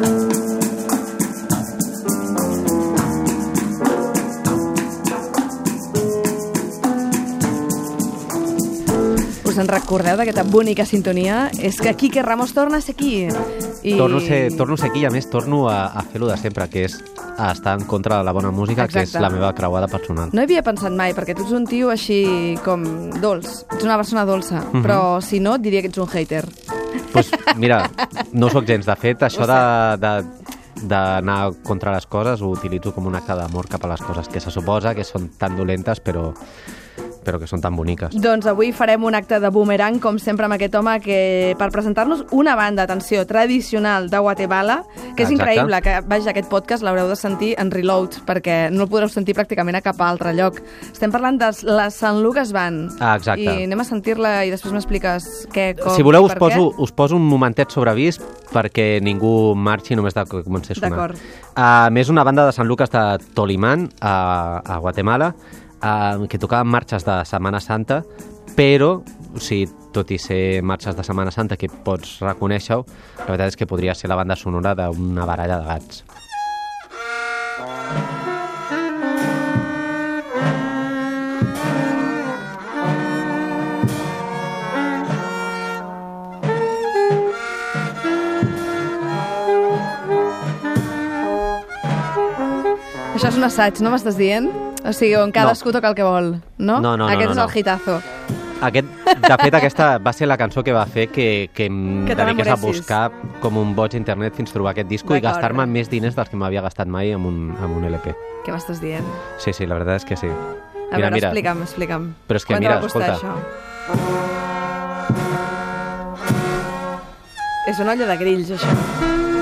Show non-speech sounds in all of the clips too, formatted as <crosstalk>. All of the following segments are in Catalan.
Us en recordeu d'aquesta bonica sintonia? És que Quique Ramos torna a ser aquí. I... Torno, a ser, torno a ser aquí i a més torno a, a fer-ho de sempre, que és a estar en contra de la bona música, Exacte. que és la meva creuada personal. No hi havia pensat mai, perquè tu ets un tio així com dolç. Ets una persona dolça, mm -hmm. però si no, diria que ets un hater. Pues mira, no sóc gens. De fet, això de, de d'anar contra les coses ho utilitzo com un acte d'amor cap a les coses que se suposa que són tan dolentes però però que són tan boniques. Doncs avui farem un acte de boomerang, com sempre, amb aquest home, que per presentar-nos una banda, atenció, tradicional de Guatemala, que és Exacte. increïble, que, vaja, aquest podcast l'haureu de sentir en reload, perquè no el podreu sentir pràcticament a cap altre lloc. Estem parlant de la Sant Lucas Band. Ah, exacte. I anem a sentir-la i després m'expliques què, com Si voleu, us poso, us poso un momentet sobre avís perquè ningú marxi només de que comenci a sonar. D'acord. Uh, més una banda de Sant Lucas de Tolimán, a, a Guatemala, eh, que tocaven marxes de Setmana Santa, però, o sigui, tot i ser marxes de Setmana Santa que pots reconèixer-ho, la veritat és que podria ser la banda sonora d'una baralla de gats. Això és un assaig, no m'estàs dient? O sigui, on cadascú no. toca el que vol, no? No, no, Aquest no, és no. el hitazo. Aquest, de fet, aquesta va ser la cançó que va fer que, que em Que dediqués a buscar com un boig a internet fins trobar aquest disco i gastar-me més diners dels que m'havia gastat mai amb un, amb un LP. Què m'estàs dient? Sí, sí, la veritat és que sí. A veure, explica'm, explica'm. Però és que Quant mira, escolta. això? És una olla de grills, això.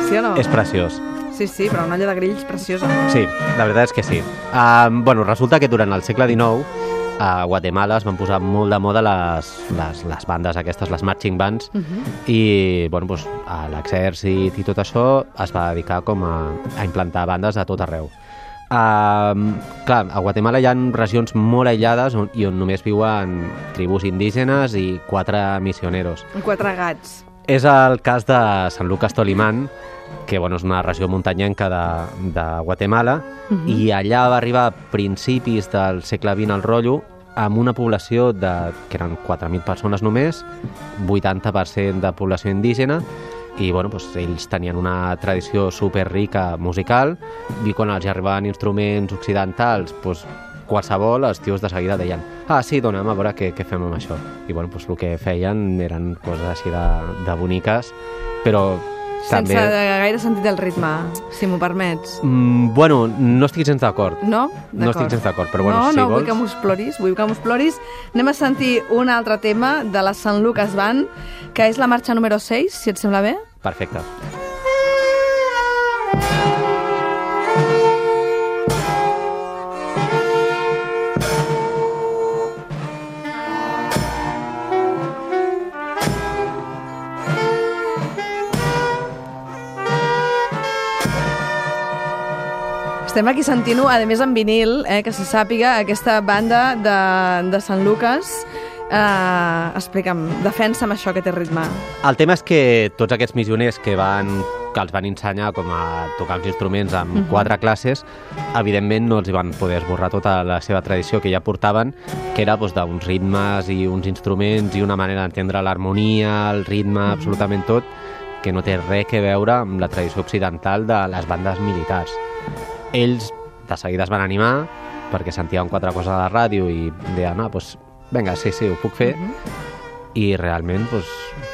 Sí o no? És preciós. Sí, sí, però una olla de grills preciosa. Sí, la veritat és que sí. Uh, bueno, resulta que durant el segle XIX a Guatemala es van posar molt de moda les, les, les bandes aquestes, les marching bands, Uh -huh. i bueno, doncs, l'exèrcit i tot això es va dedicar com a, a implantar bandes a tot arreu. Uh, clar, a Guatemala hi ha regions molt aïllades on, i on només viuen tribus indígenes i quatre missioneros. Quatre gats. És el cas de Sant Lucas Tolimán, que bueno, és una regió muntanyenca de, de Guatemala, Mhm. i allà va arribar a principis del segle XX al rotllo amb una població de, que eren 4.000 persones només, 80% de població indígena, i bueno, doncs, ells tenien una tradició super rica musical i quan els arribaven instruments occidentals doncs, qualsevol, els tios de seguida deien ah, sí, dona'm a veure què, què fem amb això i bueno, doncs, el que feien eren coses així de, de boniques però Sense també... gaire sentit del ritme, si m'ho permets. Mm, bueno, no estic gens d'acord. No? No estic gens d'acord, però bueno, no, si no, vols... vull que m'ho ploris, vull que m'ho ploris. Anem a sentir un altre tema de la Sant Lucas Band, que és la marxa número 6, si et sembla bé. Perfecte. Estem aquí sentint-ho, a més en vinil, eh, que se sàpiga, aquesta banda de, de Sant Lucas. Uh, explica'm, defensa'm això que té ritme. El tema és que tots aquests missioners que van que els van ensenyar com a tocar els instruments amb Mhm. quatre classes, evidentment no els van poder esborrar tota la seva tradició que ja portaven, que era doncs, d'uns ritmes i uns instruments i una manera d'entendre l'harmonia, el ritme, Mhm. absolutament tot, que no té res que veure amb la tradició occidental de les bandes militars. Ells de seguida es van animar perquè sentien quatre coses a la ràdio i deien, ah, doncs, vinga, sí, sí, ho puc fer. Mhm. I realment, doncs,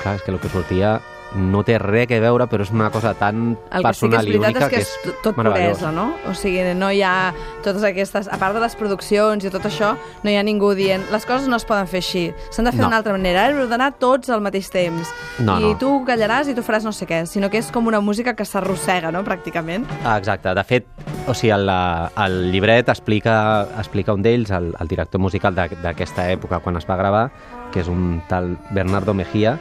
clar, és que el que sortia no té res que veure, però és una cosa tan El que sí que personal és i única és que és tot- puresa, no? O sigui, no hi ha totes aquestes... A part de les produccions i tot això, no hi ha ningú dient les coses no es poden fer així, s'han de fer No. d'una altra manera, heu d'anar tots al mateix temps. No, I no. tu callaràs i tu faràs no sé què, sinó que és com una música que s'arrossega, no?, pràcticament. Ah, exacte. De fet, o sigui, el, el llibret explica, explica un d'ells, el, el director musical d'aquesta època quan es va gravar, que és un tal Bernardo Mejía,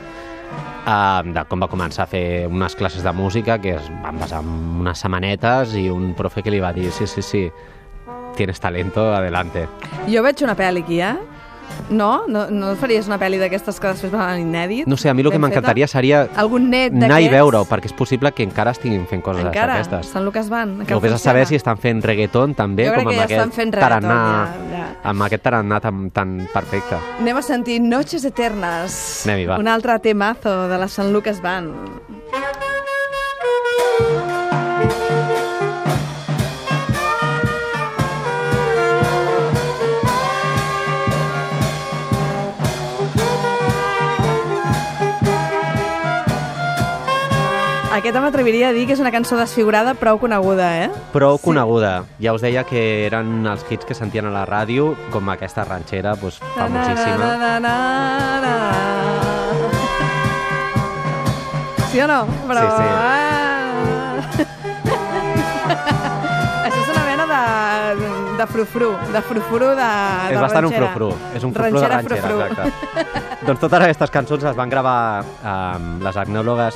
eh, de com va començar a fer unes classes de música que es van basar en unes setmanetes i un profe que li va dir sí, sí, sí, tienes talento, adelante. Jo veig una pel·li aquí, eh? No? No, no faries una pel·li d'aquestes que després van inèdit? No sé, a mi el que m'encantaria seria Algun net anar i veure-ho, perquè és possible que encara estiguin fent coses Encara? d'aquestes. Sant Lucas Van? O vés a saber si estan fent reggaeton també, com que amb ja aquest tarannà, ja, ja. amb aquest tarannà tan, tan perfecte. Anem a sentir Noches Eternes. Anem-hi, va. Un altre temazo de la Sant Lucas Band. Aquesta m'atreviria a dir que és una cançó desfigurada prou coneguda, eh? Prou Sí. coneguda. Ja us deia que eren els hits que sentien a la ràdio, com aquesta ranxera doncs, famosíssima. Na, na, na, na, na. Sí o no? Però... Sí, sí. Ah. Això és una mena de, de frufru, de frufru de, de És bastant un ranxera. frufru, és un frufru de ranxera, frufru. exacte. doncs totes aquestes cançons es van gravar amb les etnòlogues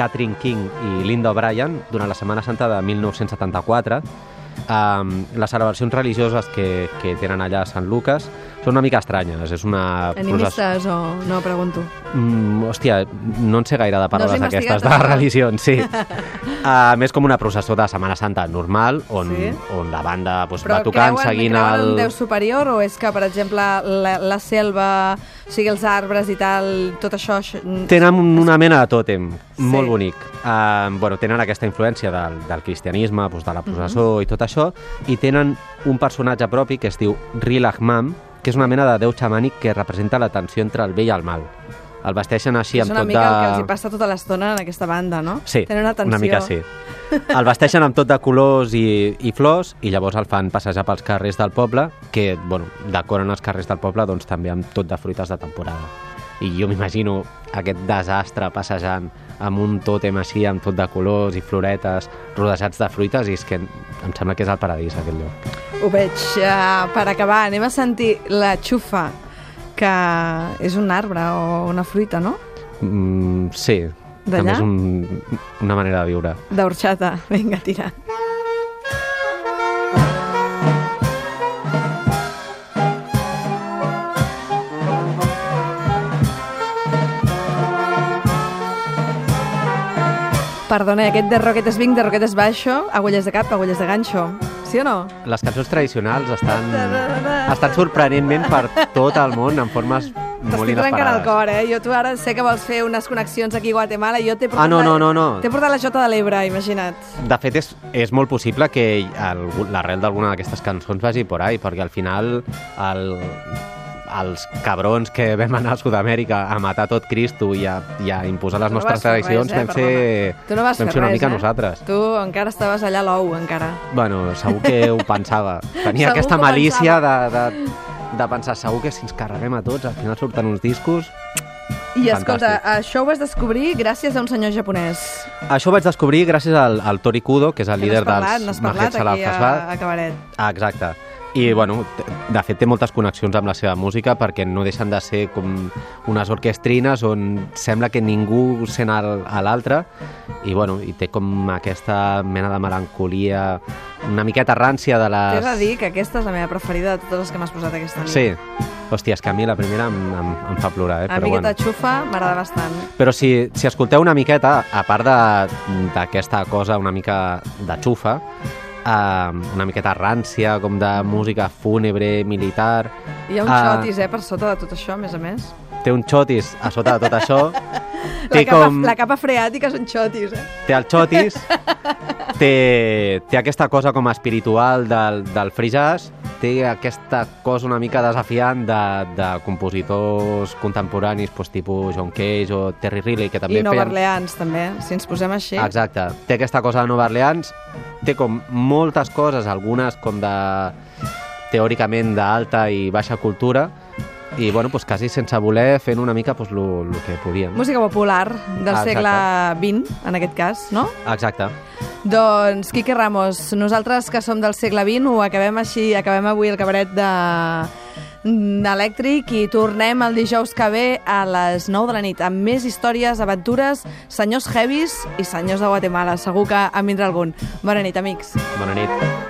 Catherine King i Linda O'Brien durant la Setmana Santa de 1974. Um, les celebracions religioses que, que tenen allà a Sant Lucas són una mica estranyes. És una. Animistes o... No, pregunto. Mm, hòstia, no en sé gaire de paraules No has investigat aquestes de religions, sí. A <laughs> més, com una processó de Setmana Santa normal, on, Sí. on la banda doncs, Però va tocant creuen, seguint creuen el... en Déu superior o és que, per exemple, la, la selva, o sigui, els arbres i tal, tot això... això- Tenen una mena de tòtem, Sí. molt bonic. Uh, bueno, tenen aquesta influència del, del cristianisme, doncs, de la processó Mhm. i tot això, i tenen un personatge propi que es diu Rilachmam, que és una mena de déu xamànic que representa la tensió entre el bé i el mal. El vesteixen així és amb una tot mica de... el que els hi passa tota l'estona en aquesta banda, no? Sí, Tenen una tensió. una mica sí. El vesteixen amb tot de colors i, i flors i llavors el fan passejar pels carrers del poble, que, bueno, decoren els carrers del poble doncs, també amb tot de fruites de temporada. I jo m'imagino aquest desastre passejant amb un tòtem així, amb tot de colors i floretes, rodejats de fruites, i és que em sembla que és el paradís, aquest lloc. Ho veig. Uh, per acabar, anem a sentir la xufa, que és un arbre o una fruita, no? Mm, sí, també és un, una manera de viure. D'orxata. Vinga, tira. Perdona, aquest de roquetes vinc, de roquetes baixo, agulles de cap, agulles de ganxo. Sí o no? Les cançons tradicionals estan, estan sorprenentment per tot el món en formes molt T'estic trencant el inesperades. cor, eh? Jo tu ara sé que vols fer unes connexions aquí a Guatemala i jo t'he portat... Ah, no, no, no, no. T'he portat la Jota de l'Ebre, imagina't. De fet, és, és molt possible que l'arrel d'alguna d'aquestes cançons vagi por ahí, perquè al final el, els cabrons que vam anar a Sud-amèrica a matar tot Cristo i a, i a imposar les Tu no nostres fer tradicions, res, eh, vam ser, Tu no vam ser una res, mica eh? nosaltres. Tu encara estaves allà a l'ou, encara. Bueno, segur que ho pensava. Tenia Segur aquesta malícia de, de, de pensar, segur que si ens carreguem a tots, al final surten uns discos... I escolta, Fantàstic. això ho vas descobrir gràcies a un senyor japonès. Això ho vaig descobrir gràcies al, al Tori Kudo, que és el Que líder parlat, dels n'has parlat aquí a, a Cabaret. Ah, exacte. I, bueno, de fet té moltes connexions amb la seva música perquè no deixen de ser com unes orquestrines on sembla que ningú sent a l'altre i, bueno, i té com aquesta mena de melancolia, una miqueta rància de les... T'he de dir que aquesta és la meva preferida de totes les que m'has posat aquesta nit. Sí. Hòstia, és que a mi la primera em, em, em fa plorar, eh? A Però, mi bueno. xufa m'agrada bastant. Però si, si escolteu una miqueta, a part d'aquesta cosa una mica de xufa, eh, una miqueta rància, com de música fúnebre, militar... Hi ha un Ah. xotis, eh, per sota de tot això, a més a més. té un xotis a sota de tot això, <laughs> La té capa, com... la capa freàtica és un xotis, eh? té el xotis, <laughs> té, té aquesta cosa com espiritual del, del free jazz, té aquesta cosa una mica desafiant de, de compositors contemporanis, doncs, tipus John Cage o Terry Riley, que també I Nova feien... Orleans, també, si ens posem així. Exacte. Té aquesta cosa de Nova Orleans, té com moltes coses, algunes com de teòricament d'alta i baixa cultura, i bueno, doncs quasi sense voler fent una mica doncs, lo, lo que podíem. Música popular del Ah, segle XX, en aquest cas, no? Exacte. Doncs, Quique Ramos, nosaltres que som del segle XX ho acabem així, acabem avui el cabaret de d'elèctric i tornem el dijous que ve a les 9 de la nit amb més històries, aventures, senyors heavies i senyors de Guatemala. Segur que en vindrà algun. Bona nit, amics. Bona nit.